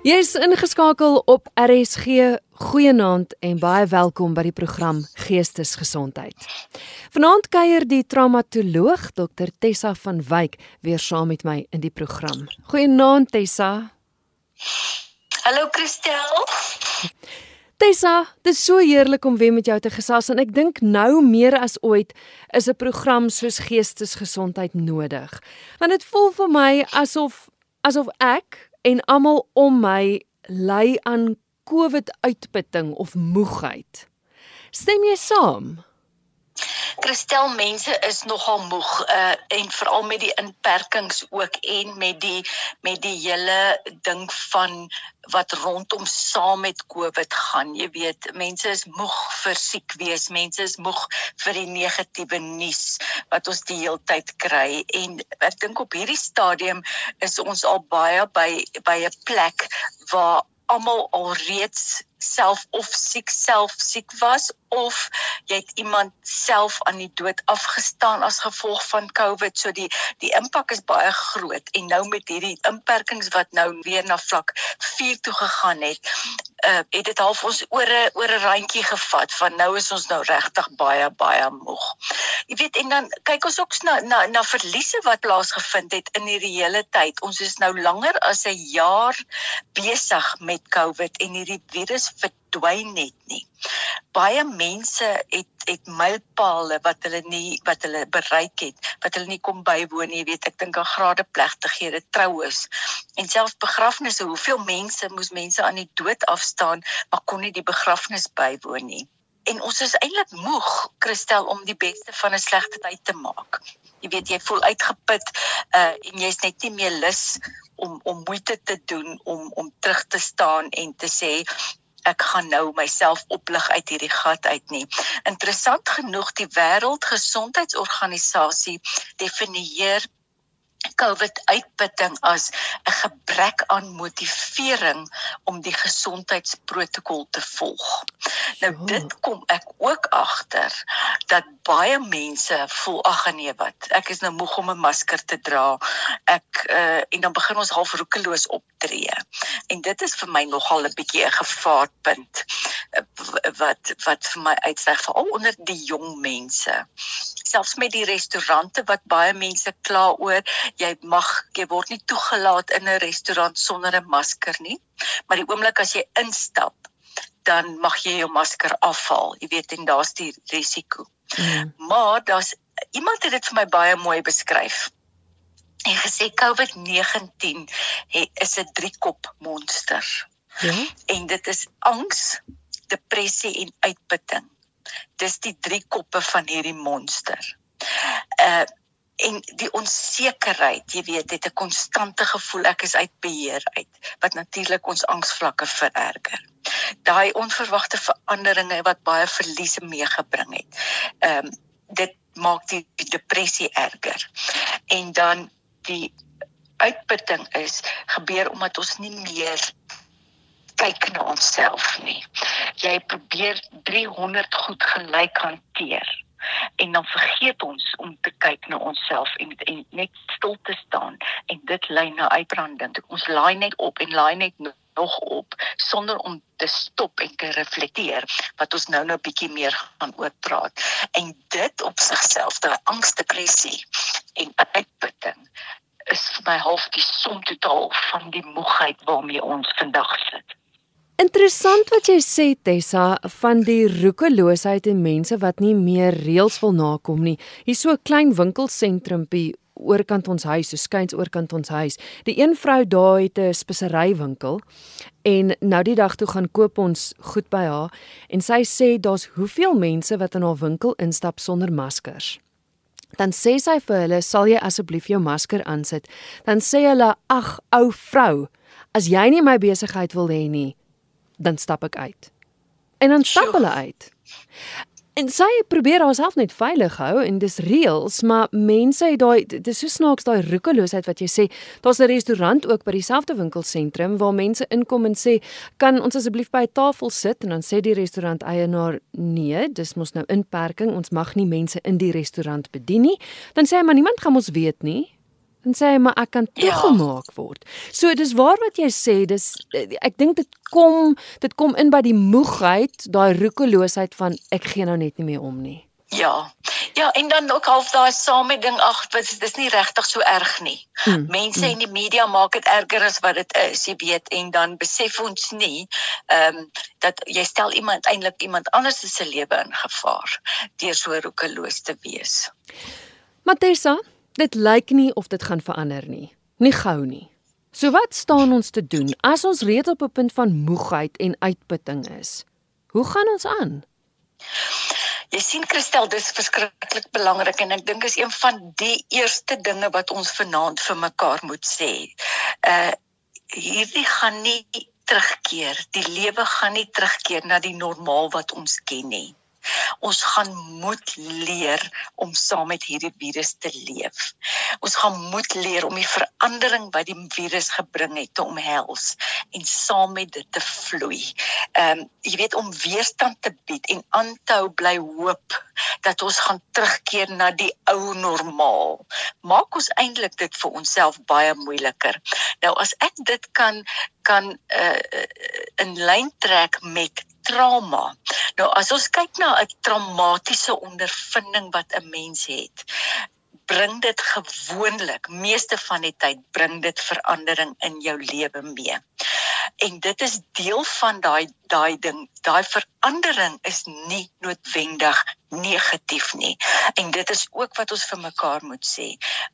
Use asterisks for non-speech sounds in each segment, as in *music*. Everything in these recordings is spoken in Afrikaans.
Jy's ingeskakel op RSG. Goeienaand en baie welkom by die program Geestesgesondheid. Vanaand kuier die traumatoloog Dr Tessa van Wyk weer saam met my in die program. Goeienaand Tessa. Hallo Christel. Tessa, dit is so heerlik om weer met jou te gesels en ek dink nou meer as ooit is 'n program soos Geestesgesondheid nodig. Want dit voel vir my asof asof ek en almal om my ly aan COVID-uitputting of moegheid. Stem jy saam? Kristel mense is nogal moeg uh, en veral met die inperkings ook en met die met die hele ding van wat rondom saam met Covid gaan. Jy weet, mense is moeg vir siek wees, mense is moeg vir die negatiewe nuus wat ons die hele tyd kry en ek dink op hierdie stadium is ons al baie by by 'n plek waar almal alreeds self of siek self siek was of jy het iemand self aan die dood afgestaan as gevolg van COVID. So die die impak is baie groot en nou met hierdie inperkings wat nou weer na vlak 4 toe gegaan het uh, het dit half ons oor 'n oor 'n randjie gevat van nou is ons nou regtig baie baie moeg. Jy weet en dan kyk ons ook na na na verliese wat plaasgevind het in hierdie hele tyd. Ons is nou langer as 'n jaar besig met COVID en hierdie virus verdwyn net nie. Baie mense het het mylpale wat hulle nie wat hulle bereik het, wat hulle nie kom bywoon nie, weet ek dink aan grade plegtighede, troues en selfs begrafnisse. Hoeveel mense moes mense aan die dood afstaan, maar kon nie die begrafnis bywoon nie. En ons is eintlik moeg, Christel, om die beste van 'n slegte tyd te maak. Jy weet jy voel uitgeput uh en jy's net nie meer lus om om moeite te doen om om terug te staan en te sê ek gaan nou myself oplig uit hierdie gat uit nie. Interessant genoeg die Wêreldgesondheidsorganisasie definieer COVID uitputting as 'n gebrek aan motivering om die gesondheidsprotokol te volg. Nou dit kom ek ook agter dat baie mense voel ag nee wat ek is nou moeg om 'n masker te dra. Ek uh, en dan begin ons half roekeloos optree. En dit is vir my nogal 'n bietjie 'n gevaarpunt uh, wat wat vir my uitsig veral onder die jong mense. Selfs met die restaurante wat baie mense kla oor jy mag jy word nie toegelaat in 'n restaurant sonder 'n masker nie. Maar die oomblik as jy instap, dan mag jy jou masker afhaal. Jy weet en daar's die risiko. Mm. Maar daar's iemand het dit vir my baie mooi beskryf. Hy gesê COVID-19 is 'n driekop monster. Ja. En dit is angs, depressie en uitputting. Dis die drie koppe van hierdie monster. Uh en die onsekerheid, jy weet, het 'n konstante gevoel ek is uit beheer uit wat natuurlik ons angsvlakke vererger. Daai onverwagte veranderinge wat baie verliese meegebring het. Ehm um, dit maak die, die depressie erger. En dan die uitputting is gebeur omdat ons nie meer kyk na onsself nie. Jy probeer 300 goed gelyk hanteer en dan vergeet ons om te kyk na onsself en, en net stil te staan en dit lei na uitbranding. Ons laai net op en laai net nog op sonder om te stop en te reflekteer wat ons nou nou bietjie meer gaan oor praat. En dit op sigself, daai angs, depressie en uitputting is vir my half die som totaal van die moegheid waarmee ons vandag sit. Interessant wat jy sê Tessa van die roekeloosheid en mense wat nie meer reëls wil nakom nie. Hier so 'n klein winkelsentrumpie oorkant ons huis, so skuins oorkant ons huis. Die een vrou daar het 'n speserywinkel en nou die dag toe gaan koop ons goed by haar en sy sê daar's hoeveel mense wat in haar winkel instap sonder maskers. Dan sê sy vir hulle, "Sal jy asseblief jou masker aansit?" Dan sê hulle, "Ag, ou vrou, as jy nie my besigheid wil hê nie, dan stap ek uit. En dan stap hulle uit. En sy probeer haarself net veilig hou en dis reëls, maar mense het daai dis so snaaks daai roekeloosheid wat jy sê. Daar's 'n restaurant ook by dieselfde winkelsentrum waar mense inkom en sê, "Kan ons asseblief by 'n tafel sit?" En dan sê die restaurant eienaar, "Nee, dis mos nou inperking. Ons mag nie mense in die restaurant bedien nie." Dan sê hy, "Maar niemand gaan ons weet nie." En sê hy maar ek kan Ja. toegemaak ja. word. So dis waar wat jy sê, dis ek dink dit kom dit kom in by die moegheid, daai roekeloosheid van ek gee nou net nie meer om nie. Ja. Ja, en dan ook half daai same ding, ag, dis dis nie regtig so erg nie. Hmm. Mense in die media maak dit erger as wat dit is, jy weet, en dan besef ons nie ehm um, dat jy stel iemand eintlik iemand anders se lewe in gevaar deur so roekeloos te wees. Matessa, dit lyk nie of dit gaan verander nie. Nie gou nie. So wat staan ons te doen as ons reeds op 'n punt van moegheid en uitputting is? Hoe gaan ons aan? Jy sien Christel, dis verskriklik belangrik en ek dink is een van die eerste dinge wat ons vanaand vir mekaar moet sê. Uh hierdie gaan nie terugkeer. Die lewe gaan nie terugkeer na die normaal wat ons ken nie. Ons gaan moet leer om saam met hierdie virus te leef. Ons gaan moet leer om die verandering wat die virus gebring het te omhels en saam met dit te vloei. Ehm um, jy weet om weerstand te bied en aanhou bly hoop dat ons gaan terugkeer na die ou normaal. Maak ons eintlik dit vir onsself baie moeiliker. Nou as ek dit kan kan uh, in lyn trek met trauma. Nou as ons kyk na 'n traumatiese ondervinding wat 'n mens het, bring dit gewoonlik, meeste van die tyd bring dit verandering in jou lewe mee. En dit is deel van daai daai ding, daai verandering is nie noodwendig negatief nie. En dit is ook wat ons vir mekaar moet sê.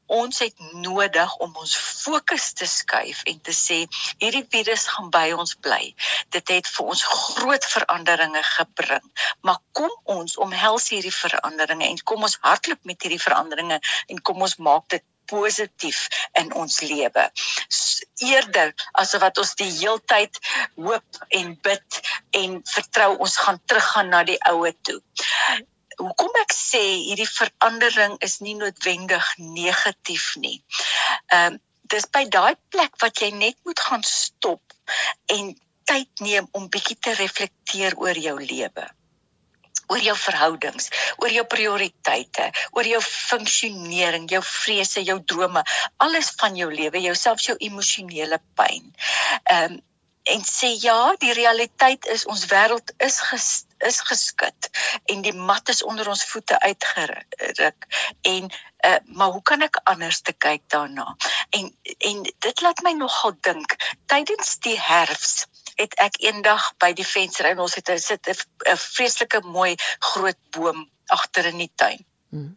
Ons het nodig om ons fokus te skuif en te sê hierdie virus gaan by ons bly. Dit het vir ons groot veranderinge gebring. Maar kom ons omhels hierdie veranderinge en kom ons hardloop met hierdie veranderinge en kom ons maak dit positief in ons lewe. Eerder as wat ons die heeltyd hoop en bid en vertrou ons gaan teruggaan na die oue toe. Hoekom ek sê hierdie verandering is nie noodwendig negatief nie. Ehm um, dis by daai plek wat jy net moet gaan stop en tyd neem om bietjie te reflekteer oor jou lewe oor jou verhoudings, oor jou prioriteite, oor jou funksionering, jou vrese, jou drome, alles van jou lewe, jouself jou emosionele pyn. Ehm um, en sê ja, die realiteit is ons wêreld is ges, is geskit en die mat is onder ons voete uitgeruk en uh, maar hoe kan ek anders te kyk daarna? En en dit laat my nogal dink tydens die herfs het ek eendag by die venster en ons het sit 'n vreeslike mooi groot boom agter in die tuin. Hmm.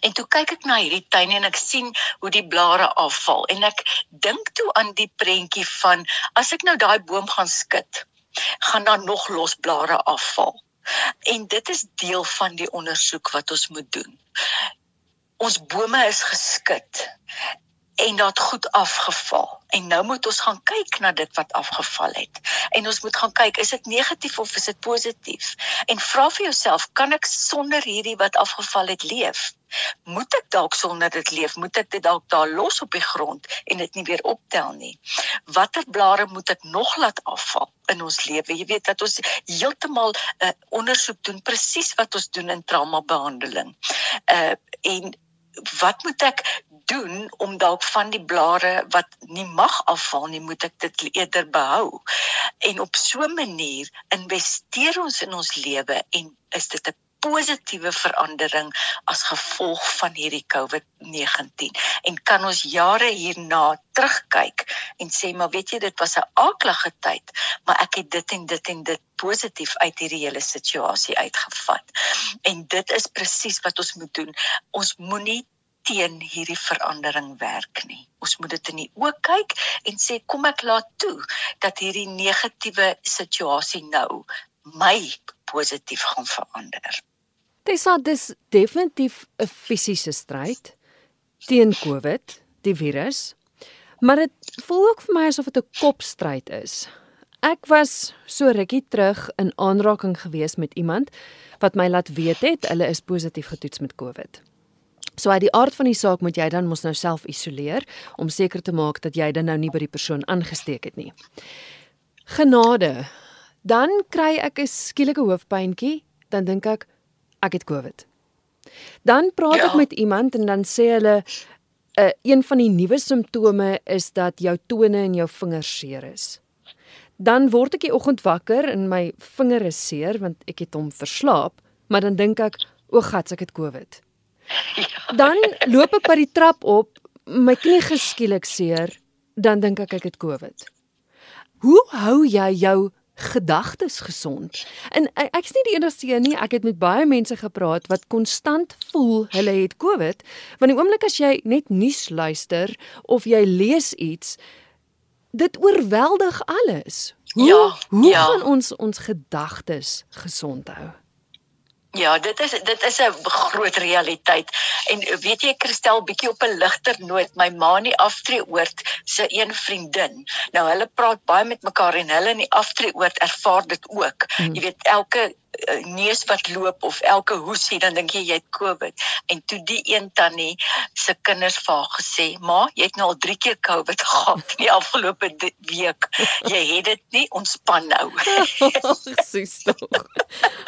En toe kyk ek na hierdie tuin en ek sien hoe die blare afval en ek dink toe aan die prentjie van as ek nou daai boom gaan skud, gaan daar nog los blare afval. En dit is deel van die ondersoek wat ons moet doen. Ons bome is geskud en dit goed afgeval. En nou moet ons gaan kyk na dit wat afgeval het. En ons moet gaan kyk, is dit negatief of is dit positief? En vra vir jouself, kan ek sonder hierdie wat afgeval het leef? Moet ek dalk sonder dit leef? Moet ek dit dalk daar los op die grond en dit nie weer optel nie? Watter blare moet ek nog laat afval in ons lewe? Jy weet dat ons heeltemal 'n uh, ondersoek doen presies wat ons doen in traumabehandeling. Uh en wat moet ek doen om dalk van die blare wat nie mag afval nie, moet ek dit eerder behou. En op so 'n manier investeer ons in ons lewe en is dit 'n positiewe verandering as gevolg van hierdie COVID-19 en kan ons jare hierna terugkyk en sê maar weet jy dit was 'n aaklige tyd maar ek het dit en dit en dit positief uit hierdie hele situasie uitgevat. En dit is presies wat ons moet doen. Ons moenie teen hierdie verandering werk nie. Ons moet dit in die oë kyk en sê kom ek laat toe dat hierdie negatiewe situasie nou my positief gaan verander. Tessa, dis definitief 'n fisiese stryd teen COVID, die virus. Maar dit voel ook vir my asof dit 'n kopstryd is. Ek was so rukkie terug in aanraking gewees met iemand wat my laat weet het hulle is positief getoets met COVID. So uit die aard van die saak moet jy dan mos nou self isoleer om seker te maak dat jy dan nou nie by die persoon aangesteek het nie. Genade. Dan kry ek 'n skielike hoofpyntjie, dan dink ek ek het COVID. Dan praat ja. ek met iemand en dan sê hulle uh, een van die nuwe simptome is dat jou tone en jou vingers seer is. Dan word ek die oggend wakker en my vinger is seer want ek het hom verslaap, maar dan dink ek, o gats, ek het COVID. *laughs* Ja. Dan loop ek by die trap op, my knie geskielik seer, dan dink ek ek het COVID. Hoe hou jy jou gedagtes gesond. En ek's nie die enigste een nie. Ek het met baie mense gepraat wat konstant voel hulle het COVID, want die oomblik as jy net nuus luister of jy lees iets, dit oorweldig alles. Hoe ja, hoe ja. gaan ons ons gedagtes gesond hou? Ja, dit is dit is 'n groot realiteit. En weet jy Christel bietjie op 'n ligter noot, my ma in die aftreeoord se een vriendin. Nou hulle praat baie met mekaar en hulle in die aftreeoord ervaar dit ook. Hmm. Jy weet elke neus wat loop of elke hoesie dan dink jy jy het COVID. En toe die een tannie se kinders vir haar gesê, "Ma, jy het nou al 3 keer COVID *laughs* gehad in die afgelope week. Jy het dit nie ontspan nou." *laughs* Presies tog.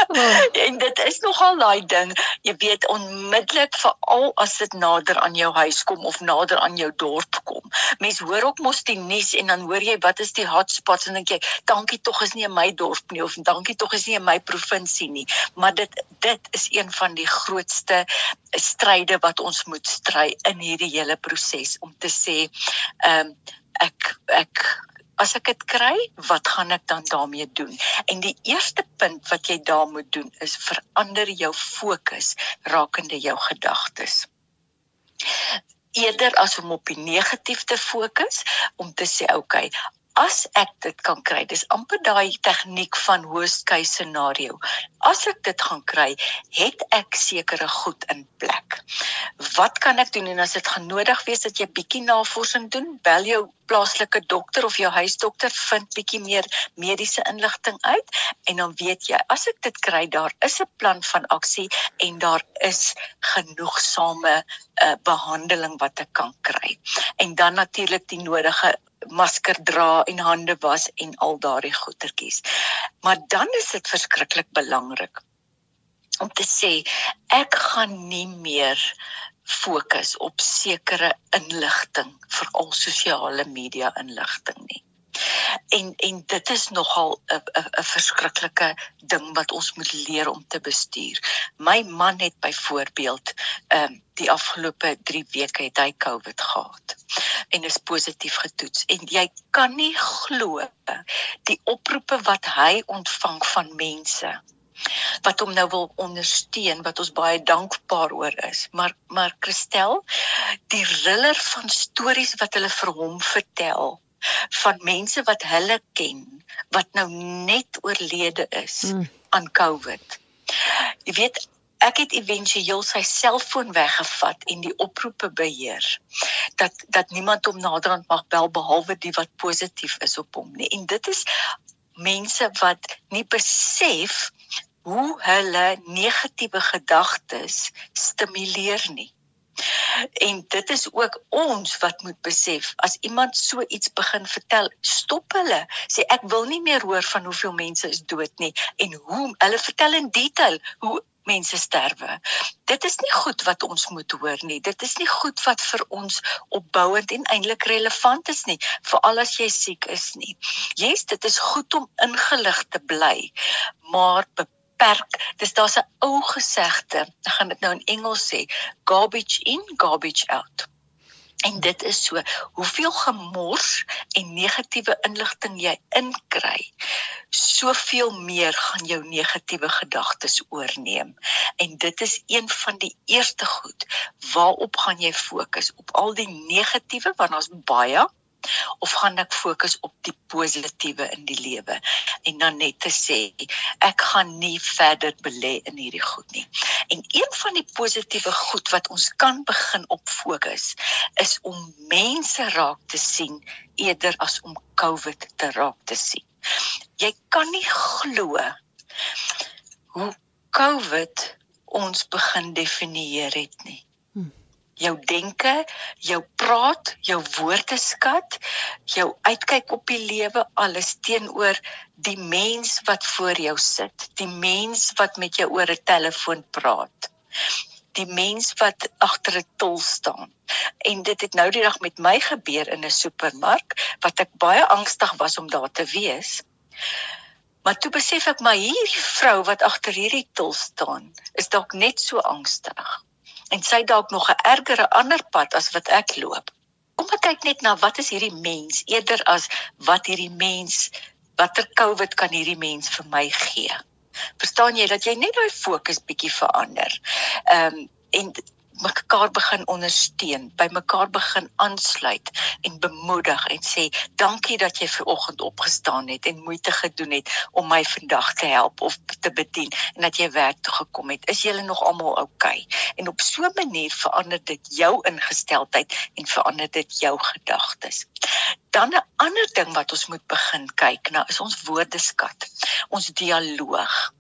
Oh. En dit is nogal daai ding, jy weet onmiddellik veral as dit nader aan jou huis kom of nader aan jou dorp kom. Mense hoor ook mos die nuus en dan hoor jy wat is die hotspots en dink jy, "Dankie tog is nie in my dorp nie of dankie tog is nie in my provinsie provinsie nie, maar dit dit is een van die grootste stryde wat ons moet stry in hierdie hele proses om te sê ehm um, ek ek as ek dit kry, wat gaan ek dan daarmee doen? En die eerste punt wat jy daar moet doen is verander jou fokus rakende jou gedagtes eerder as om op die negatief te fokus om te sê okay as ek dit kan kry, dis amper daai tegniek van worst case scenario. As ek dit gaan kry, het ek sekere goed in plek. Wat kan ek doen en as dit gaan nodig wees dat jy bietjie navorsing doen, bel jou plaaslike dokter of jou huisdokter, vind bietjie meer mediese inligting uit en dan weet jy, as ek dit kry, daar is 'n plan van aksie en daar is genoegsame uh, behandeling wat ek kan kry. En dan natuurlik die nodige masker dra en hande was en al daardie goetertjies. Maar dan is dit verskriklik belangrik om te sê ek gaan nie meer fokus op sekere inligting veral sosiale media inligting nie. En en dit is nogal 'n 'n 'n verskriklike ding wat ons moet leer om te bestuur. My man het byvoorbeeld ehm um, die afgelope 3 weke het hy COVID gehad en is positief getoets en jy kan nie glo die oproepe wat hy ontvang van mense wat hom nou wil ondersteun wat ons baie dankbaar oor is maar maar Christel die riller van stories wat hulle vir hom vertel van mense wat hulle ken wat nou net oorlede is mm. aan COVID. Jy weet, ek het éventueel sy selfoon weggevat en die oproepe beheer dat dat niemand hom naderhand mag bel behalwe die wat positief is op hom nie. En dit is mense wat nie besef hoe hulle negatiewe gedagtes stimuleer nie. En dit is ook ons wat moet besef as iemand so iets begin vertel, stop hulle. Sê ek wil nie meer hoor van hoeveel mense is dood nie en hoe hulle vertel in detail hoe mense sterwe. Dit is nie goed wat ons moet hoor nie. Dit is nie goed wat vir ons opbouend en eintlik relevant is nie, veral as jy siek is nie. Yes, dit is goed om ingelig te bly, maar beperk. Dis daar's 'n ou gesegde, ek gaan dit nou in Engels sê, garbage in, garbage out. En dit is so, hoeveel gemors en negatiewe inligting jy inkry, soveel meer gaan jou negatiewe gedagtes oorneem. En dit is een van die eerste goed waarop gaan jy fokus op al die negatiewe want daar's baie of gaan ek fokus op die positiewe in die lewe en dan net te sê ek gaan nie verder belê in hierdie goed nie. En een van die positiewe goed wat ons kan begin op fokus is om mense raak te sien eerder as om COVID te raak te sien. Jy kan nie glo hoe COVID ons begin definieer het nie jou denke, jou praat, jou woordeskat, jou uitkyk op die lewe, alles teenoor die mens wat voor jou sit, die mens wat met jou oor 'n telefoon praat. die mens wat agter 'n tol staan. En dit het nou die dag met my gebeur in 'n supermark wat ek baie angstig was om daar te wees. Maar toe besef ek maar hierdie vrou wat agter hierdie tol staan, is dalk net so angstig. En sy dalk nog 'n ergere ander pad as wat ek loop. Kom ek kyk net na wat is hierdie mens eerder as wat hierdie mens watter COVID kan hierdie mens vir my gee. Verstaan jy dat jy net daai fokus bietjie verander. Ehm um, en mekaar begin ondersteun, by mekaar begin aansluit en bemoedig en sê dankie dat jy ver oggend opgestaan het en moeite gedoen het om my vandag te help of te bedien en dat jy werk toe gekom het. Is julle nog almal oukei? Okay? En op so 'n manier verander dit jou ingesteldheid en verander dit jou gedagtes. Dan 'n ander ding wat ons moet begin kyk na is ons woordeskat, ons dialoog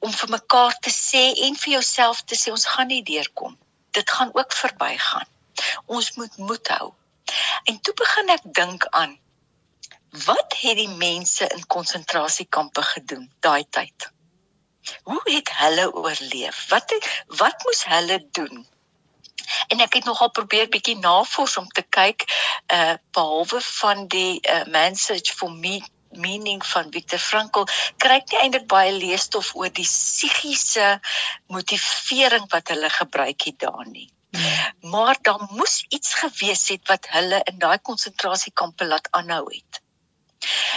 om vir mekaar te sê en vir jouself te sê ons gaan nie deurkom. Dit gaan ook verbygaan. Ons moet moed hou. En toe begin ek dink aan wat het die mense in konsentrasiekampe gedoen daai tyd? Hoe het hulle oorleef? Wat het, wat moes hulle doen? En ek het nogal probeer bietjie navors om te kyk uh behalwe van die uh, message for me meaning van Viktor Frankl kry nie eintlik baie leesstof oor die psigiese motivering wat hulle gebruik het daar nie. Hmm. Maar daar moes iets gewees het wat hulle in daai konsentrasiekampe laat aanhou het.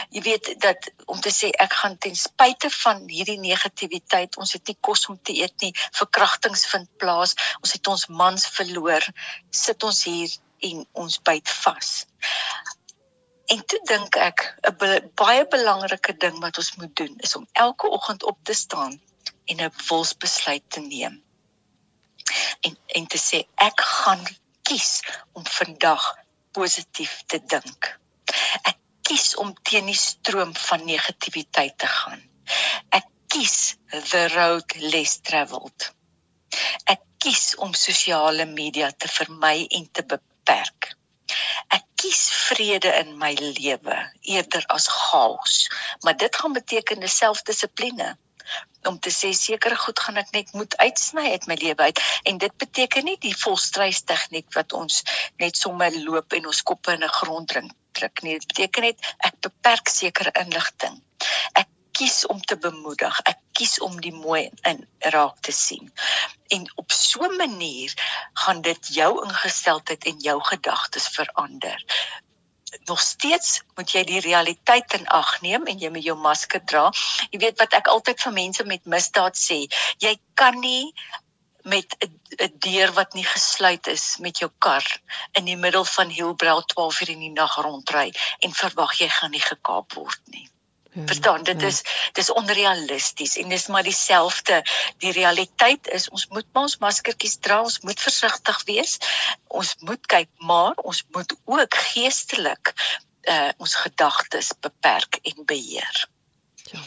Jy weet dat om te sê ek gaan ten spyte van hierdie negativiteit, ons het nie kos om te eet nie, verkrachtings vind plaas, ons het ons mans verloor, sit ons hier en ons byt vas. En toe dink ek 'n be baie belangrike ding wat ons moet doen is om elke oggend op te staan en 'n wilsbesluit te neem. En en te sê ek gaan kies om vandag positief te dink. Ek kies om teen die stroom van negativiteit te gaan. Ek kies the road less traveled. Ek kies om sosiale media te vermy en te beperk. Ek kies vrede in my lewe eerder as chaos, maar dit gaan beteken selfdissipline. Om te sê sekere goed gaan ek net moet uitsny uit my lewe uit. En dit beteken nie die volstrys tegniek wat ons net sommer loop en ons koppe in 'n grond drink druk nie. Dit beteken net ek beperk sekere inligting. Ek kies om te bemoedig. Ek kies om die mooi in raak te sien. En op so 'n manier gaan dit jou ingesteldheid en jou gedagtes verander. Nog steeds moet jy die realiteit in ag neem en jy moet jou masker dra. Jy weet wat ek altyd vir mense met misdaad sê, jy kan nie met 'n deur wat nie gesluit is met jou kar in die middel van Hillbrow 12 uur in die nag rondry en verwag jy gaan nie gekaap word nie. Ja, Verstaan, dit ja. is dis onrealisties en dis maar dieselfde. Die realiteit is ons moet ons maskertjies dra, ons moet versigtig wees. Ons moet kyk, maar ons moet ook geestelik uh ons gedagtes beperk en beheer. Ja.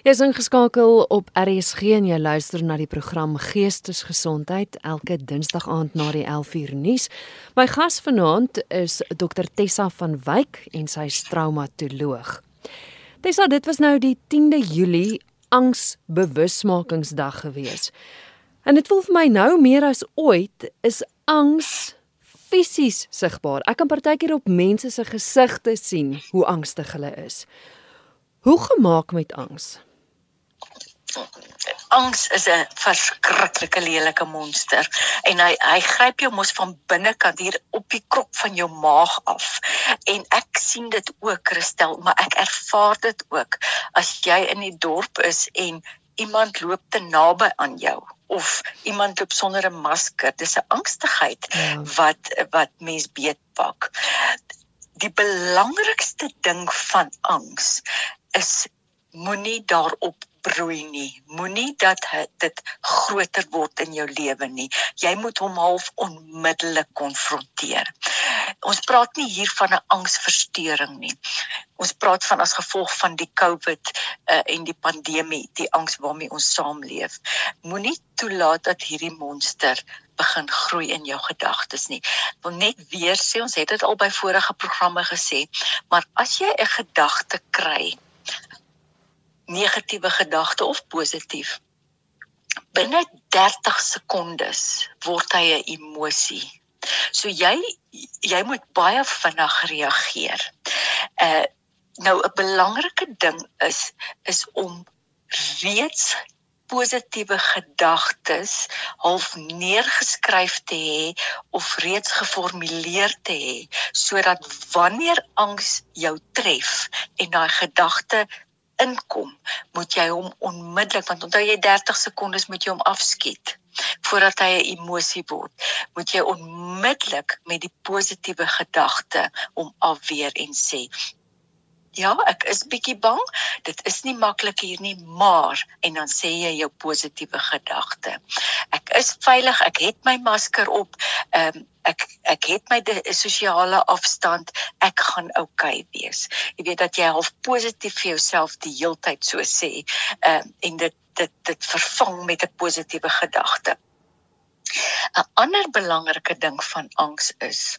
Jy is ingeskakel op RSG en jy luister na die program Geestesgesondheid elke Dinsdag aand na die 11uur nuus. My gas vanaand is Dr Tessa van Wyk en sy is traumatoloog. Tessa, dit was nou die 10de Julie angsbewusmakingsdag gewees. En dit voel vir my nou meer as ooit is angs fisies sigbaar. Ek kan partykeer op mense se gesigte sien hoe angstig hulle is. Hoe gemaak met angs? Angs is 'n verskriklike lelike monster en hy hy gryp jou mos van binnekant hier op die krop van jou maag af. En ek sien dit ook, Christel, maar ek ervaar dit ook as jy in die dorp is en iemand loop te naby aan jou of iemand loop sonder 'n masker. Dis 'n angstigheid ja. wat wat mens beetpak. Die belangrikste ding van angs is moenie daarop broei nie. Moenie dat dit groter word in jou lewe nie. Jy moet hom half onmiddellik konfronteer. Ons praat nie hier van 'n angsversteuring nie. Ons praat van as gevolg van die COVID uh, en die pandemie, die angs waarmee ons saamleef. Moenie toelaat dat hierdie monster begin groei in jou gedagtes nie. Wil net weer sê, ons het dit al by vorige programme gesê, maar as jy 'n gedagte kry negatiewe gedagte of positief binne 30 sekondes word hy 'n emosie. So jy jy moet baie vinnig reageer. Uh nou 'n belangrike ding is is om reeds positiewe gedagtes half neergeskryf te hê of reeds geformuleer te hê sodat wanneer angs jou tref en daai gedagte inkom, moet jy hom onmiddellik want onthou jy 30 sekondes moet jy hom afskiet voordat hy 'n emosie word. Moet jy onmiddellik met die positiewe gedagte hom afweer en sê Ja, ek is bietjie bang. Dit is nie maklik hier nie, maar en dan sê jy jou positiewe gedagte. Ek is veilig, ek het my masker op. Ehm um, ek ek het my sosiale afstand. Ek gaan oukei okay wees. Jy weet dat jy half positief vir jouself die heeltyd so sê. Ehm um, en dit dit dit vervang met 'n positiewe gedagte. 'n Ander belangrike ding van angs is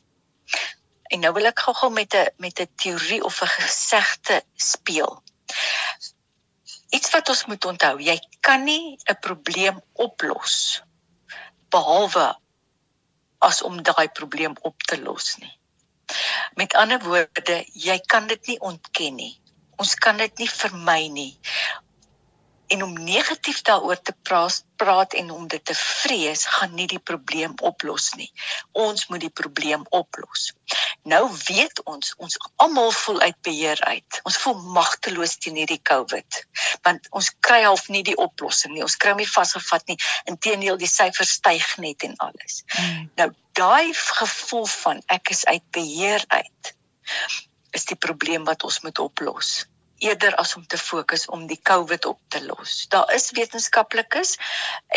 En nou wil ek gou-gou met 'n met 'n teorie of 'n gesegde speel. Iets wat ons moet onthou, jy kan nie 'n probleem oplos behalwe as om daai probleem op te los nie. Met ander woorde, jy kan dit nie ontken nie. Ons kan dit nie vermy nie en om negatief daaroor te praat, praat en om dit te vrees gaan nie die probleem oplos nie. Ons moet die probleem oplos. Nou weet ons, ons almal voel uit beheer uit. Ons voel magteloos teen hierdie COVID. Want ons kry half nie die oplossing nie. Ons kry hom nie vasgevat nie. Inteendeel, die syfers styg net en alles. Hmm. Nou daai gevoel van ek is uit beheer uit is die probleem wat ons moet oplos eerder as om te fokus om die COVID op te los. Daar is wetenskaplikes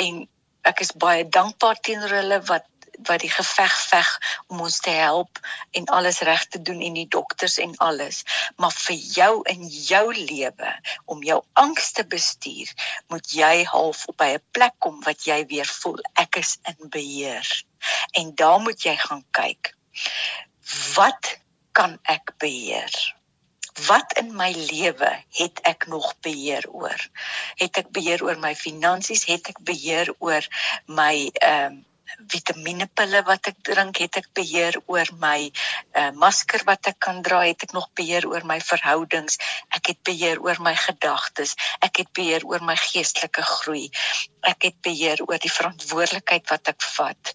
en ek is baie dankbaar teenoor hulle wat wat die geveg veg om ons te help en alles reg te doen en die dokters en alles. Maar vir jou in jou lewe om jou angs te bestuur, moet jy half op by 'n plek kom wat jy weer voel ek is in beheer. En daar moet jy gaan kyk. Wat kan ek beheer? Wat in my lewe het ek nog beheer oor? Het ek beheer oor my finansies? Het ek beheer oor my ehm uh, vitaminepille wat ek drink? Het ek beheer oor my uh, masker wat ek kan dra? Het ek nog beheer oor my verhoudings? Ek het beheer oor my gedagtes. Ek het beheer oor my geestelike groei. Ek het beheer oor die verantwoordelikheid wat ek vat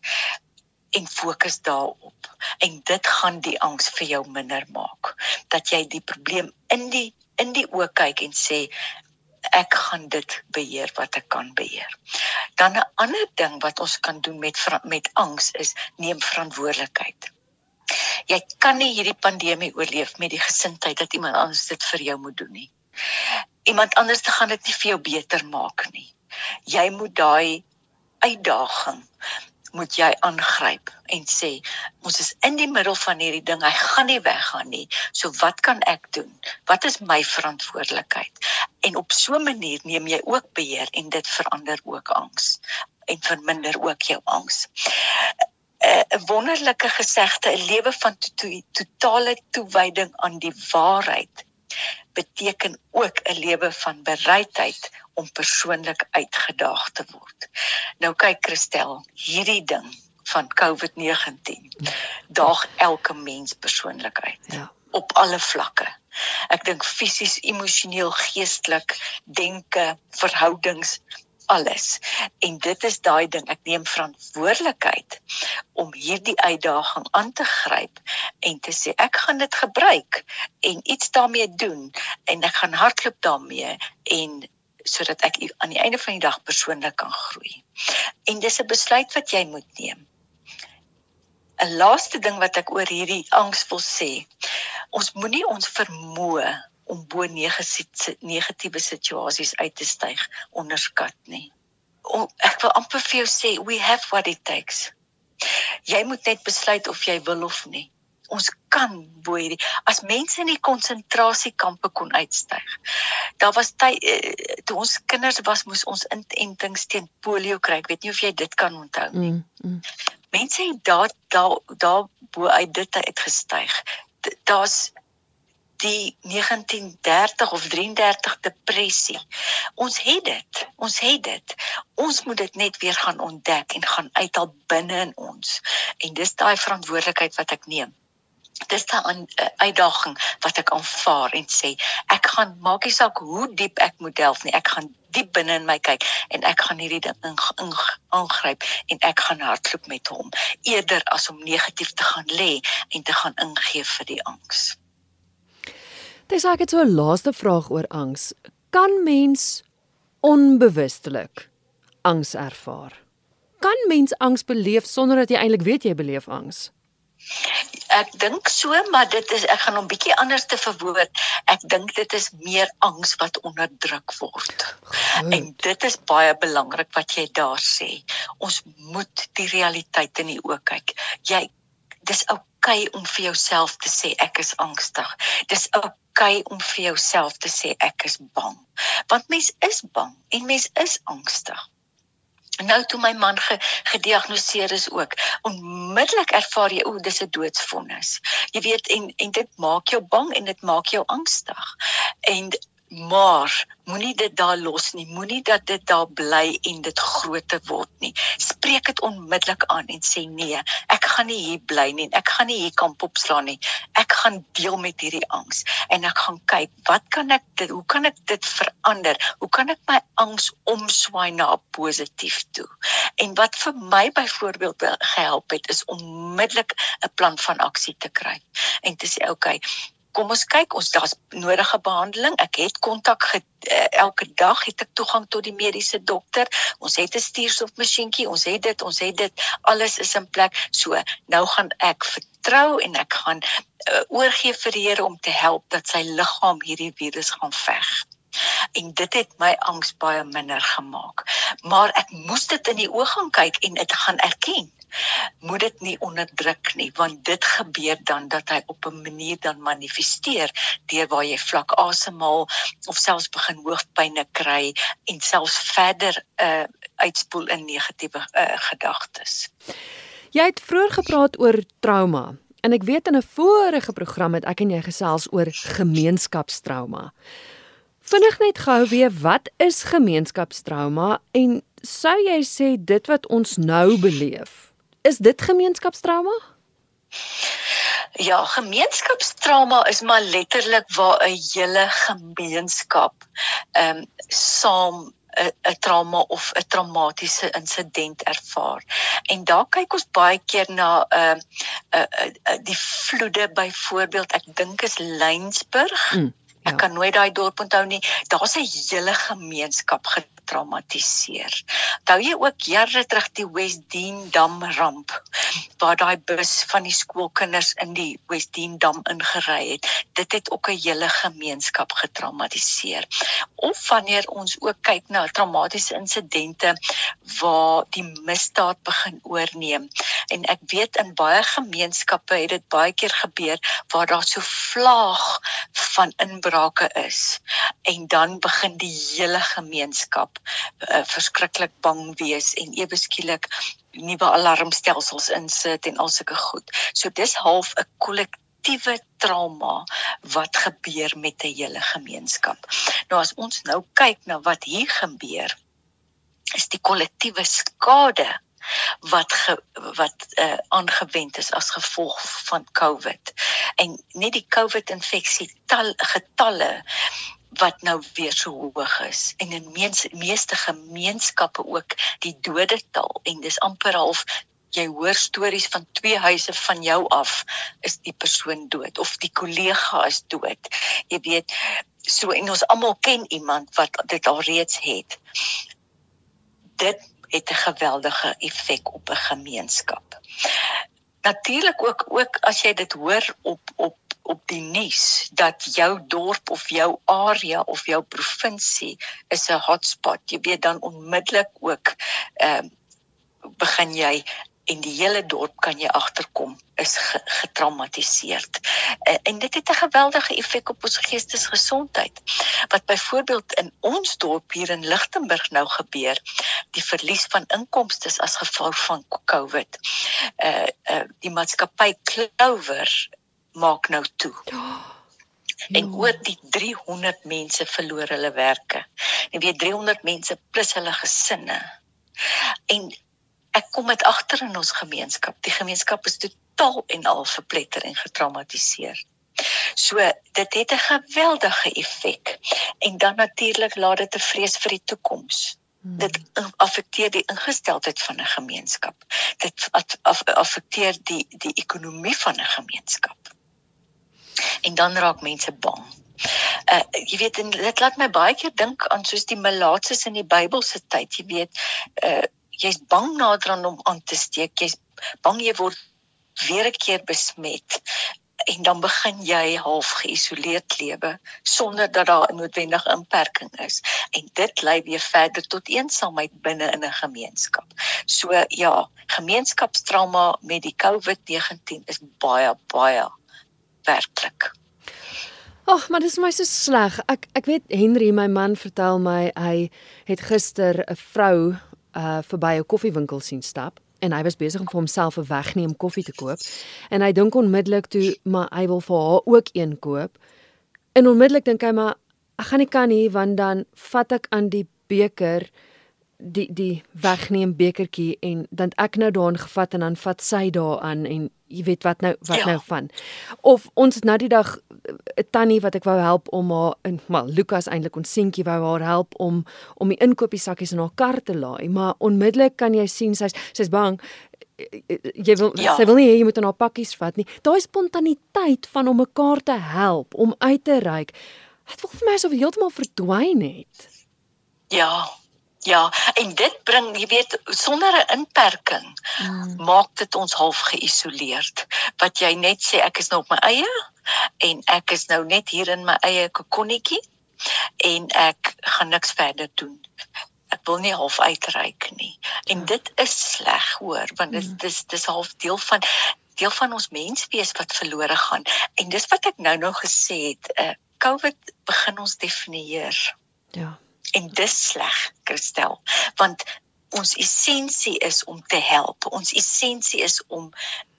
en fokus daarop en dit gaan die angs vir jou minder maak dat jy die probleem in die in die oë kyk en sê ek gaan dit beheer wat ek kan beheer. Dan 'n ander ding wat ons kan doen met met angs is neem verantwoordelikheid. Jy kan nie hierdie pandemie oorleef met die gesindheid dat iemand anders dit vir jou moet doen nie. Iemand anders te gaan dit nie vir jou beter maak nie. Jy moet daai uitdaging moet jy aangryp en sê ons is in die middel van hierdie ding hy gaan nie weggaan nie. So wat kan ek doen? Wat is my verantwoordelikheid? En op so 'n manier neem jy ook beheer en dit verander ook angs en verminder ook jou angs. 'n wonderlike gesegde 'n lewe van to to totale toewyding aan die waarheid beteken ook 'n lewe van bereidheid om persoonlik uitgedaag te word. Nou kyk Christel, hierdie ding van COVID-19 daag elke mens persoonlik uit. Ja. Op alle vlakke. Ek dink fisies, emosioneel, geestelik, denke, verhoudings, alles. En dit is daai ding, ek neem verantwoordelikheid om hierdie uitdaging aan te gryp en te sê ek gaan dit gebruik en iets daarmee doen en ek gaan hardloop daarmee en sodat ek aan die einde van die dag persoonlik kan groei. En dis 'n besluit wat jy moet neem. 'n Laaste ding wat ek oor hierdie angs wil sê. Ons moenie ons vermoë om bo negatiewe situasies uit te styg onderskat nie. O, ek wil amper vir jou sê we have what it takes. Jy moet net besluit of jy wil of nie ons kan bo hierdie as mense in die konsentrasiekampe kon uitstyg. Daar was tyd uh, toe ons kinders was moes ons inentings teen polio kry. Ek weet nie of jy dit kan onthou nie. Mm, mm. Mense het daar daar daar bo uit dit uitgestyg. Daar's die 1930 of 33 depressie. Ons het dit. Ons het dit. Ons moet dit net weer gaan ontdek en gaan uithaal binne in ons. En dis daai verantwoordelikheid wat ek neem dis 'n uitdaging wat ek aanvaar en sê ek gaan maak nie saak hoe diep ek moet delf nie ek gaan diep binne in my kyk en ek gaan hierdie ding aangryp en ek gaan hardloop met hom eerder as om negatief te gaan lê en te gaan ingee vir die angs. Dis ek het so 'n laaste vraag oor angs. Kan mens onbewustelik angs ervaar? Kan mens angs beleef sonder dat jy eintlik weet jy beleef angs? Ek dink so, maar dit is ek gaan hom bietjie anders te verwoord. Ek dink dit is meer angs wat onderdruk word. Goed. En dit is baie belangrik wat jy daar sê. Ons moet die realiteit in die oë kyk. Jy dis oukei okay om vir jouself te sê ek is angstig. Dis oukei okay om vir jouself te sê ek is bang. Want mens is bang en mens is angstig. Nou toe my man ge, gediagnoseer is ook, onmiddellik ervaar jy o, dis 'n doodsvonnis. Jy weet en en dit maak jou bang en dit maak jou angstig. En maar moenie dit daar los nie moenie dat dit daar bly en dit groter word nie spreek dit onmiddellik aan en sê nee gaan nie hier bly nie ek gaan nie hier kamp opslaan nie. Ek gaan deel met hierdie angs en ek gaan kyk wat kan ek dit hoe kan ek dit verander? Hoe kan ek my angs omswaai na positief toe? En wat vir my byvoorbeeld gehelp het is onmiddellik 'n plan van aksie te kry. En te sê okay kom ons kyk ons daar's nodige behandeling. Ek het kontak uh, elke dag het ek toegang tot die mediese dokter. Ons het 'n stuurstofmasjienkie. Ons het dit ons het dit. Alles is in plek. So nou gaan ek vertrou en ek gaan uh, oorgee vir die Here om te help dat sy liggaam hierdie virus gaan veg en dit het my angs baie minder gemaak maar ek moes dit in die oë gaan kyk en dit gaan erken moet dit nie onderdruk nie want dit gebeur dan dat hy op 'n manier dan manifesteer deur waar jy vlak asemhaal of selfs begin hoofpynne kry en selfs verder uh uitspoel in negatiewe uh, gedagtes. Jy het vroeër gepraat oor trauma en ek weet in 'n vorige program het ek en jy gesels oor gemeenskapstrauma. Vinnig net gou weer wat is gemeenskapstrauma en sou jy sê dit wat ons nou beleef Is dit gemeenskapstrauma? Ja, gemeenskapstrauma is maar letterlik waar 'n hele gemeenskap ehm um, saam 'n trauma of 'n traumatiese insident ervaar. En daar kyk ons baie keer na 'n uh, uh, uh, uh, die vloede byvoorbeeld, ek dink is Lynsburg. Mm. Ek ja. kan nooit daai dorp onthou nie. Daar's 'n hele gemeenskap getraumatiseer. Onthou jy ook jare terug die Westdene Dam ramp waar daai bus van die skoolkinders in die Westdene Dam ingery het. Dit het ook 'n hele gemeenskap getraumatiseer. Of wanneer ons ook kyk na traumatiese insidente waar die misdaad begin oorneem. En ek weet in baie gemeenskappe het dit baie keer gebeur waar daar so vlaag van inbrake is en dan begin die hele gemeenskap uh, verskriklik bang wees en ewe skielik nuwe alarmstelsels insit en al sulke goed. So dis half 'n kollektiewe trauma wat gebeur met 'n hele gemeenskap. Nou as ons nou kyk na wat hier gebeur, is die kollektiewe skade wat ge, wat uh, aangewend is as gevolg van COVID. En net die COVID infeksie getalle wat nou weer so hoog is. En in meens, meeste gemeenskappe ook die dodetal en dis amper half jy hoor stories van twee huise van jou af is die persoon dood of die kollega is dood. Jy weet so en ons almal ken iemand wat dit al reeds het. Dit het 'n geweldige effek op 'n gemeenskap. Natuurlik ook ook as jy dit hoor op op op die nuus dat jou dorp of jou area of jou provinsie is 'n hotspot. Jy weet dan onmiddellik ook ehm uh, begin jy en die hele dorp kan jy agterkom is ge getraumatiseerd. En, en dit het 'n geweldige effek op ons geestesgesondheid. Wat byvoorbeeld in ons dorp hier in Lichtenburg nou gebeur, die verlies van inkomste as gevolg van COVID. Uh uh die maatskappy Clover maak nou toe. *gasps* en oor die 300 mense verloor hulle werke. En weet 300 mense plus hulle gesinne. En ek kom met agter in ons gemeenskap. Die gemeenskap is totaal en al verpletter en getraumatiseer. So dit het 'n geweldige effek en dan natuurlik laat dit 'n vrees vir die toekoms. Hmm. Dit affekteer die ingesteldheid van 'n gemeenskap. Dit affekteer die die ekonomie van 'n gemeenskap. En dan raak mense bang. Uh jy weet en dit laat my baie keer dink aan soos die melaatses in die Bybelse tyd, jy weet, uh jy's bang nader aan om aan te steek, jy's bang jy word weer 'n keer besmet en dan begin jy half geïsoleerd lewe sonder dat daar 'n noodwendige inperking is en dit lei weer verder tot eensaamheid binne in 'n gemeenskap. So ja, gemeenskapstrauma met die COVID-19 is baie baie werklik. Ag, maar dis my so sleg. Ek ek weet Henry, my man vertel my hy het gister 'n vrou uh verby 'n koffiewinkel sien stap en hy was besig om vir homself 'n wegneem koffie te koop en hy dink onmiddellik toe maar hy wil vir haar ook een koop en onmiddellik dink hy maar ek gaan nie kan nie want dan vat ek aan die beker die die wegneem bekertjie en dan ek nou daarin gevat en dan vat sy daaraan en jy weet wat nou wat ja. nou van. Of ons het nou die dag 'n tannie wat ek wou help om haar in maar Lukas eintlik ons seentjie wou haar help om om die inkopiesakkies in haar kar te laai. Maar onmiddellik kan jy sien sy's sy's bang. Jy wil ja. sy wil nie hê jy moet aan haar pakkies vat nie. Daai spontaniteit van om mekaar te help om uit te reik dit voel vir my asof heeltemal verdwyn het. Ja Ja, en dit bring, jy weet, sonder 'n inperking mm. maak dit ons half geïsoleerd. Wat jy net sê ek is nou op my eie en ek is nou net hier in my eie kokonnetjie en ek gaan niks verder doen. Ek wil nie half uitreik nie. En ja. dit is sleg hoor, want dit mm. dis dis half deel van deel van ons menswees wat verlore gaan. En dis wat ek nou nou gesê het, uh, COVID begin ons definieer. Ja en dis sleg Christel want ons essensie is om te help. Ons essensie is om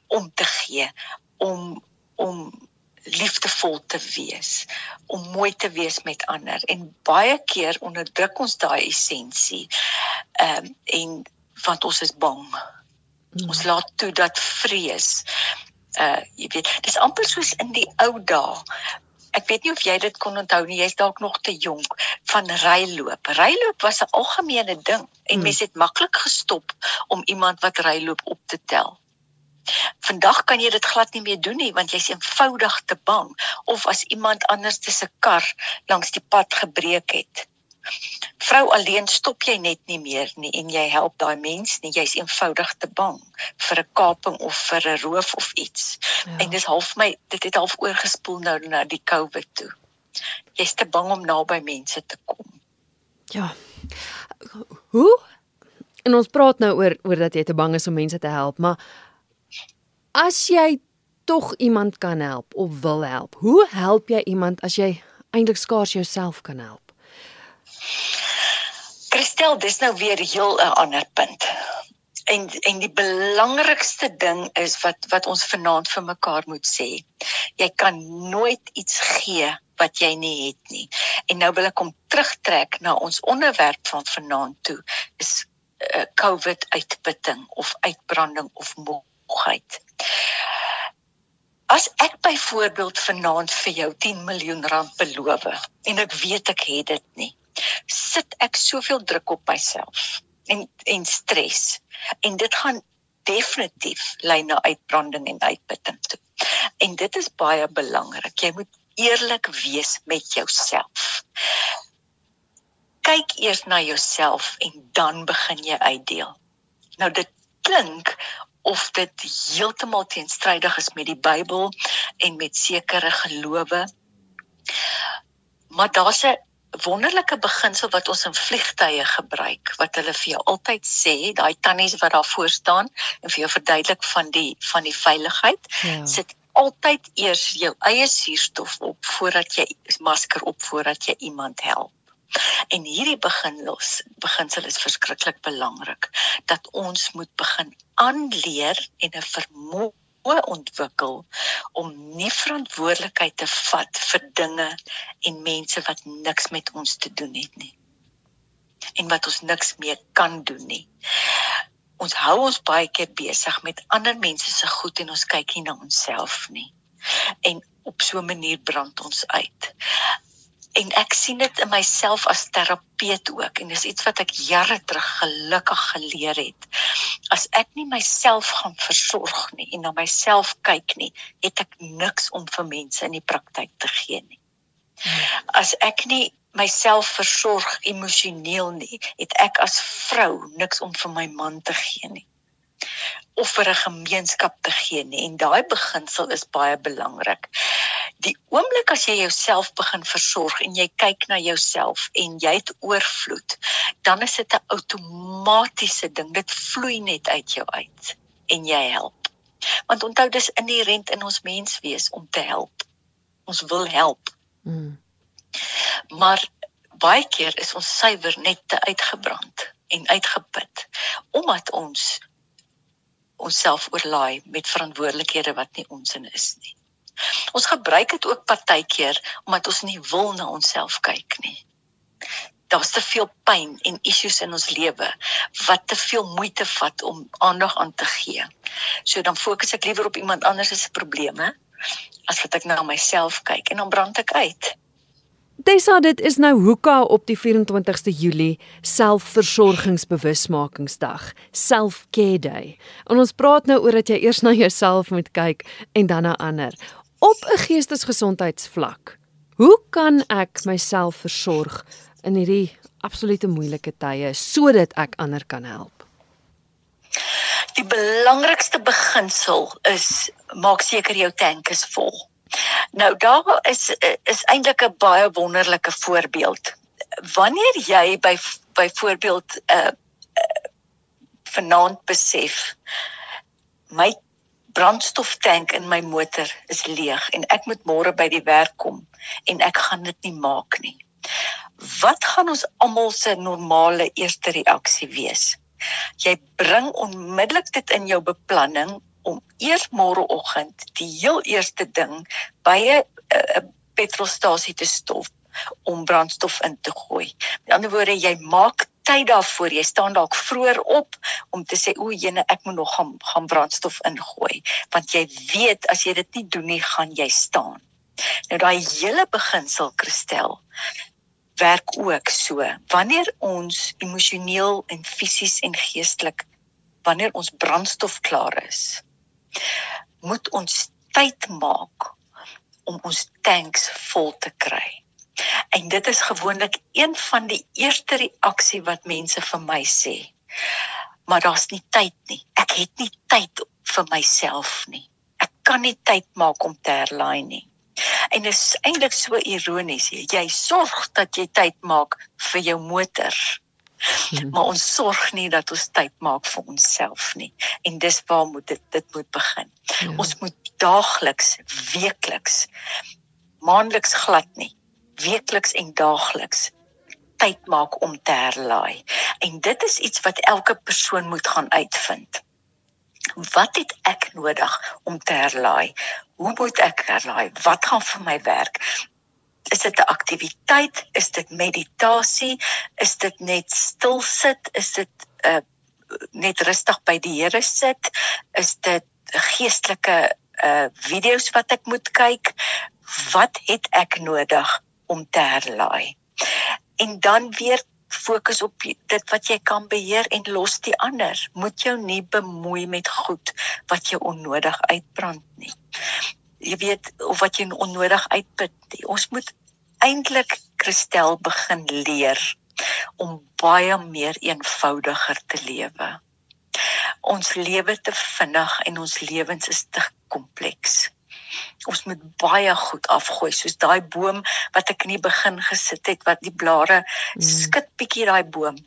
om te gee om om liefdevol te wees om mooi te wees met ander. En baie keer onderdruk ons daai essensie ehm um, en want ons is bang. Mm. ons laat toe dat vrees uh jy weet dis amper soos in die ou dae ek weet nie of jy dit kon onthou nie, jy's dalk nog te jonk van ryloop. Ryloop was 'n algemene ding en hmm. mense het maklik gestop om iemand wat ryloop op te tel. Vandag kan jy dit glad nie meer doen nie want jy's eenvoudig te bang of as iemand anders se kar langs die pad gebreek het vrou alleen stop jy net nie meer nie en jy help daai mens nie. Jy's eenvoudig te bang vir 'n kaping of vir 'n roof of iets. Ja. en dis half my dit het half oorgespoel nou na die covid toe. Jy's te bang om naby mense te kom. Ja. Hoe? En ons praat nou oor oor dat jy te bang is om mense te help maar as jy tog iemand kan help of wil help hoe help jy iemand as jy eintlik skaars jouself kan help Christel, dis nou weer heel 'n ander punt. En en die belangrikste ding is wat wat ons vanaand vir mekaar moet sê. Jy kan nooit iets gee wat jy nie het nie. En nou wil ek kom terugtrek na ons onderwerp van vanaand toe is uh, COVID uitputting of uitbranding of moegheid. As ek byvoorbeeld vanaand vir jou 10 miljoen rand beloof en ek weet ek het dit nie sit ek soveel druk op myself en en stres en dit gaan definitief lei na uitbranding en uitputting toe. En dit is baie belangrik. Jy moet eerlik wees met jouself. Kyk eers na jouself en dan begin jy uitdeel. Nou dit klink of dit heeltemal teenstrydig is met die Bybel en met sekere gelowe. Maar daar's 'n wonderlike beginsel wat ons in vliegtye gebruik wat hulle vir jou altyd sê daai tannies wat daar voor staan en vir jou verduidelik van die van die veiligheid ja. sit altyd eers jou eie suurstof op voordat jy masker op voordat jy iemand help en hierdie beginsels beginsel is verskriklik belangrik dat ons moet begin aanleer en 'n vermoë ontwikkel om nie verantwoordelikheid te vat vir dinge en mense wat niks met ons te doen het nie. En wat ons niks meer kan doen nie. Ons hou ons baie keer besig met ander mense se goed en ons kyk nie na onsself nie. En op so 'n manier brand ons uit en ek sien dit in myself as terapeut ook en dis iets wat ek jare terug gelukkig geleer het. As ek nie myself gaan versorg nie en na myself kyk nie, het ek niks om vir mense in die praktyk te gee nie. As ek nie myself versorg emosioneel nie, het ek as vrou niks om vir my man te gee nie of vir 'n gemeenskap te gee nie en daai beginsel is baie belangrik. Die oomblik as jy jouself begin versorg en jy kyk na jouself en jy het oorvloed, dan is dit 'n outomatiese ding. Dit vloei net uit jou uit en jy help. Want onthou dis inherënt in ons menswees om te help. Ons wil help. Mm. Maar baie keer is ons suiwer net te uitgebrand en uitgeput omdat ons onsself oorlaai met verantwoordelikhede wat nie ons in is nie. Ons gebruik dit ook partykeer omdat ons nie wil na onsself kyk nie. Daar's te veel pyn en issues in ons lewe wat te veel moeite vat om aandag aan te gee. So dan fokus ek liewer op iemand anders se probleme as wat ek na myself kyk en dan brand ek uit. Desa dit is nou hoeka op die 24ste Julie selfversorgingsbewusmakingsdag, self-care day. En ons praat nou oor dat jy eers na jouself moet kyk en dan na ander op 'n geestesgesondheidsvlak. Hoe kan ek myself versorg in hierdie absolute moeilike tye sodat ek ander kan help? Die belangrikste beginsel is maak seker jou tank is vol. Nou daar is is eintlik 'n baie wonderlike voorbeeld. Wanneer jy by byvoorbeeld 'n uh, uh, vanaand besef my brandstoftank in my motor is leeg en ek moet môre by die werk kom en ek gaan dit nie maak nie. Wat gaan ons almal se normale eerste reaksie wees? Jy bring onmiddellik dit in jou beplanning om eers môreoggend die heel eerste ding by 'n petrolstasie te stop om brandstof in te gooi. Met ander woorde, jy maak tyd daarvoor. Jy staan dalk vroeër op om te sê o, jene, ek moet nog gaan gaan brandstof ingooi, want jy weet as jy dit nie doen nie, gaan jy staan. Nou daai hele beginsel, Christel, werk ook so. Wanneer ons emosioneel en fisies en geestelik wanneer ons brandstof klaar is, moet ons tyd maak om ons tanks vol te kry. En dit is gewoonlik een van die eerste reaksie wat mense vir my sê. Maar daar's nie tyd nie. Ek het nie tyd vir myself nie. Ek kan nie tyd maak om te herlaai nie. En dit is eintlik so ironies. Jy sorg dat jy tyd maak vir jou motor. Mhm. maar ons sorg nie dat ons tyd maak vir onsself nie en dis waar moet dit dit moet begin ja. ons moet daagliks weekliks maandeliks glad nie weekliks en daagliks tyd maak om te herlaai. En dit is iets wat elke persoon moet gaan uitvind. Wat het ek nodig om te herlaai? Hoe moet ek herlaai? Wat gaan vir my werk? Is dit 'n aktiwiteit? Is dit meditasie? Is dit net stil sit? Is dit 'n uh, net rustig by die Here sit? Is dit geestelike uh video's wat ek moet kyk? Wat het ek nodig om te herlaai en dan weer fokus op dit wat jy kan beheer en los die ander moet jou nie bemoei met goed wat jou onnodig uitbrand nie jy weet of wat jy onnodig uitput. Ons moet eintlik Christel begin leer om baie meer eenvoudiger te lewe. Ons lewe te vinnig en ons lewens is te kompleks. Ons moet baie goed afgooi soos daai boom wat ek in die begin gesit het wat die blare mm. skud bietjie daai boom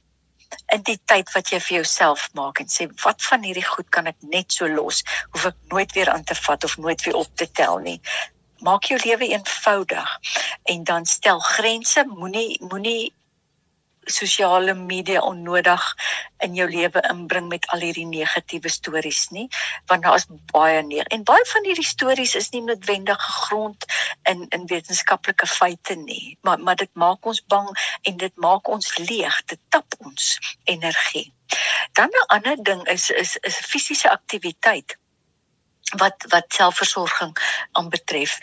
in die tyd wat jy vir jouself maak en sê wat van hierdie goed kan ek net so los hoef ek nooit weer aan te vat of nooit weer op te tel nie maak jou lewe eenvoudig en dan stel grense moenie moenie sosiale media onnodig in jou lewe inbring met al hierdie negatiewe stories nie want daar is baie neer en baie van hierdie stories is nie noodwendig gegrond in in wetenskaplike feite nie maar maar dit maak ons bang en dit maak ons leeg dit tap ons energie. Dan 'n ander ding is is is fisiese aktiwiteit wat wat selfversorging aanbetref.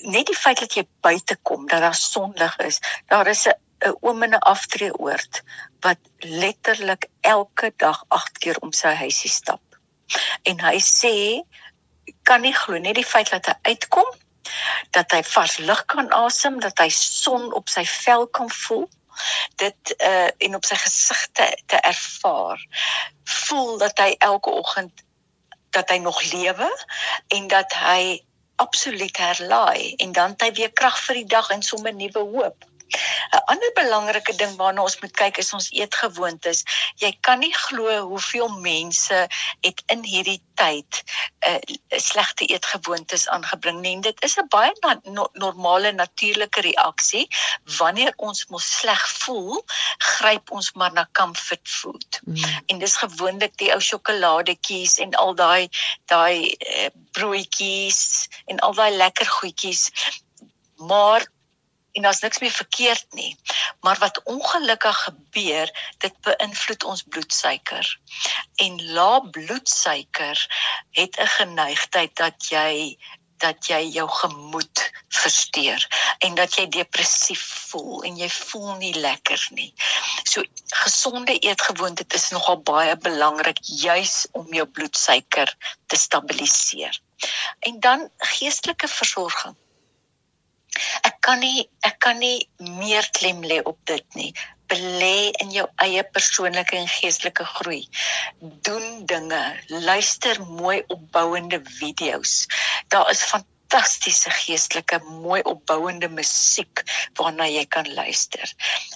Net die feit dat jy buite kom dat daar sonlig is daar is 'n 'n oom in 'n aftreeoord wat letterlik elke dag 8 keer om sy huisie stap. En hy sê kan nie glo net die feit dat hy uitkom, dat hy vars lug kan asem, dat hy son op sy vel kan voel dit uh en op sy gesig te, te ervaar voel dat hy elke oggend dat hy nog lewe en dat hy absoluut herlaai en dan het hy weer krag vir die dag en sommer nuwe hoop 'n Ander belangrike ding waarna ons moet kyk is ons eetgewoontes. Jy kan nie glo hoeveel mense het in hierdie tyd 'n uh, slegte eetgewoontes aangebring nie. Dit is 'n baie na, no, normale natuurlike reaksie wanneer ons mos sleg voel, gryp ons maar na comfort food. Mm. En dis gewoonlik die ou sjokoladetjies en al daai daai uh, broodjies en al daai lekker goedjies. Maar en daar's niks meer verkeerd nie. Maar wat ongelukkig gebeur, dit beïnvloed ons bloedsuiker. En lae bloedsuiker het 'n geneigtheid dat jy dat jy jou gemoed versteur en dat jy depressief voel en jy voel nie lekker nie. So gesonde eetgewoonte is nogal baie belangrik juis om jou bloedsuiker te stabiliseer. En dan geestelike versorging Ek kan nie ek kan nie meer klem lê op dit nie. Belê in jou eie persoonlike en geestelike groei. Doen dinge, luister mooi opbouende video's. Daar is van fantastiese geestelike mooi opbouende musiek waarna jy kan luister.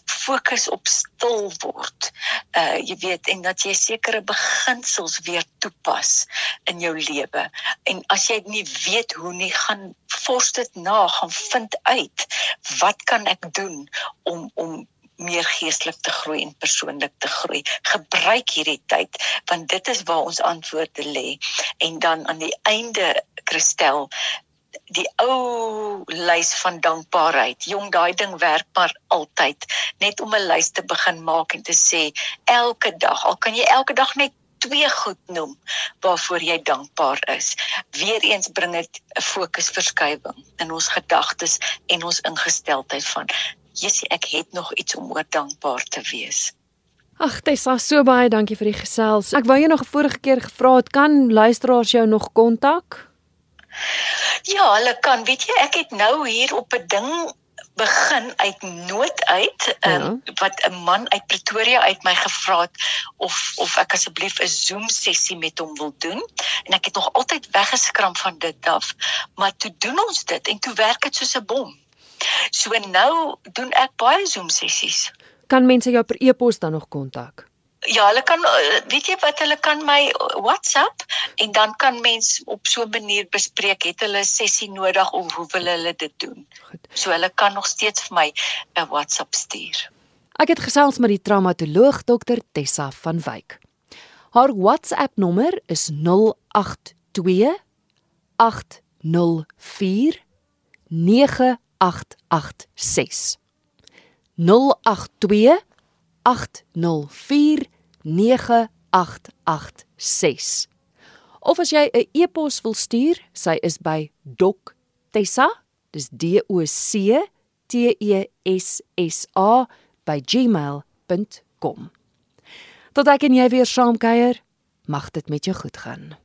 Fokus op stil word. Uh jy weet en dat jy sekere beginsels weer toepas in jou lewe. En as jy nie weet hoe nie gaan fors dit na, gaan vind uit wat kan ek doen om om meer geestelik te groei en persoonlik te groei. Gebruik hierdie tyd want dit is waar ons antwoorde lê. En dan aan die einde Christel, die ou lys van dankbaarheid. Jong, daai ding werk maar altyd. Net om 'n lys te begin maak en te sê elke dag, al kan jy elke dag net twee goed noem waarvoor jy dankbaar is. Weereens bring dit 'n fokusverskywing in ons gedagtes en ons ingesteldheid van Jessie, ek het nog iets om oor dankbaar te wees. Ag, Tessa, so baie dankie vir die gesels. Ek wou jou nog vorige keer gevra het, kan luisteraars jou nog kontak? Ja, hulle kan. Weet jy, ek het nou hier op 'n ding begin uit nood uit um, ja. wat 'n man uit Pretoria uit my gevra het of of ek asseblief 'n Zoom sessie met hom wil doen en ek het nog altyd weggeskram van dit af maar toe doen ons dit en toe werk dit soos 'n bom. So nou doen ek baie Zoom sessies. Kan mense jou per e-pos dan nog kontak? Ja, hulle kan eh, weet jy wat hulle kan my WhatsApp en dan kan mens op so 'n manier bespreek het hulle sessie nodig of hoe wil hulle dit doen. Goed. So hulle kan nog steeds vir my 'n WhatsApp stuur. Ek het gesels met die traumatoloog dokter Tessa van Wyk. Haar WhatsApp nommer is 082 804 9886. 082 804 9886. Of as jy 'n e-pos wil stuur, sy is by doctessa, dis D O C T E S S A by gmail.com. Tot ek en jy weer saamkuier, mag dit met jou goed gaan.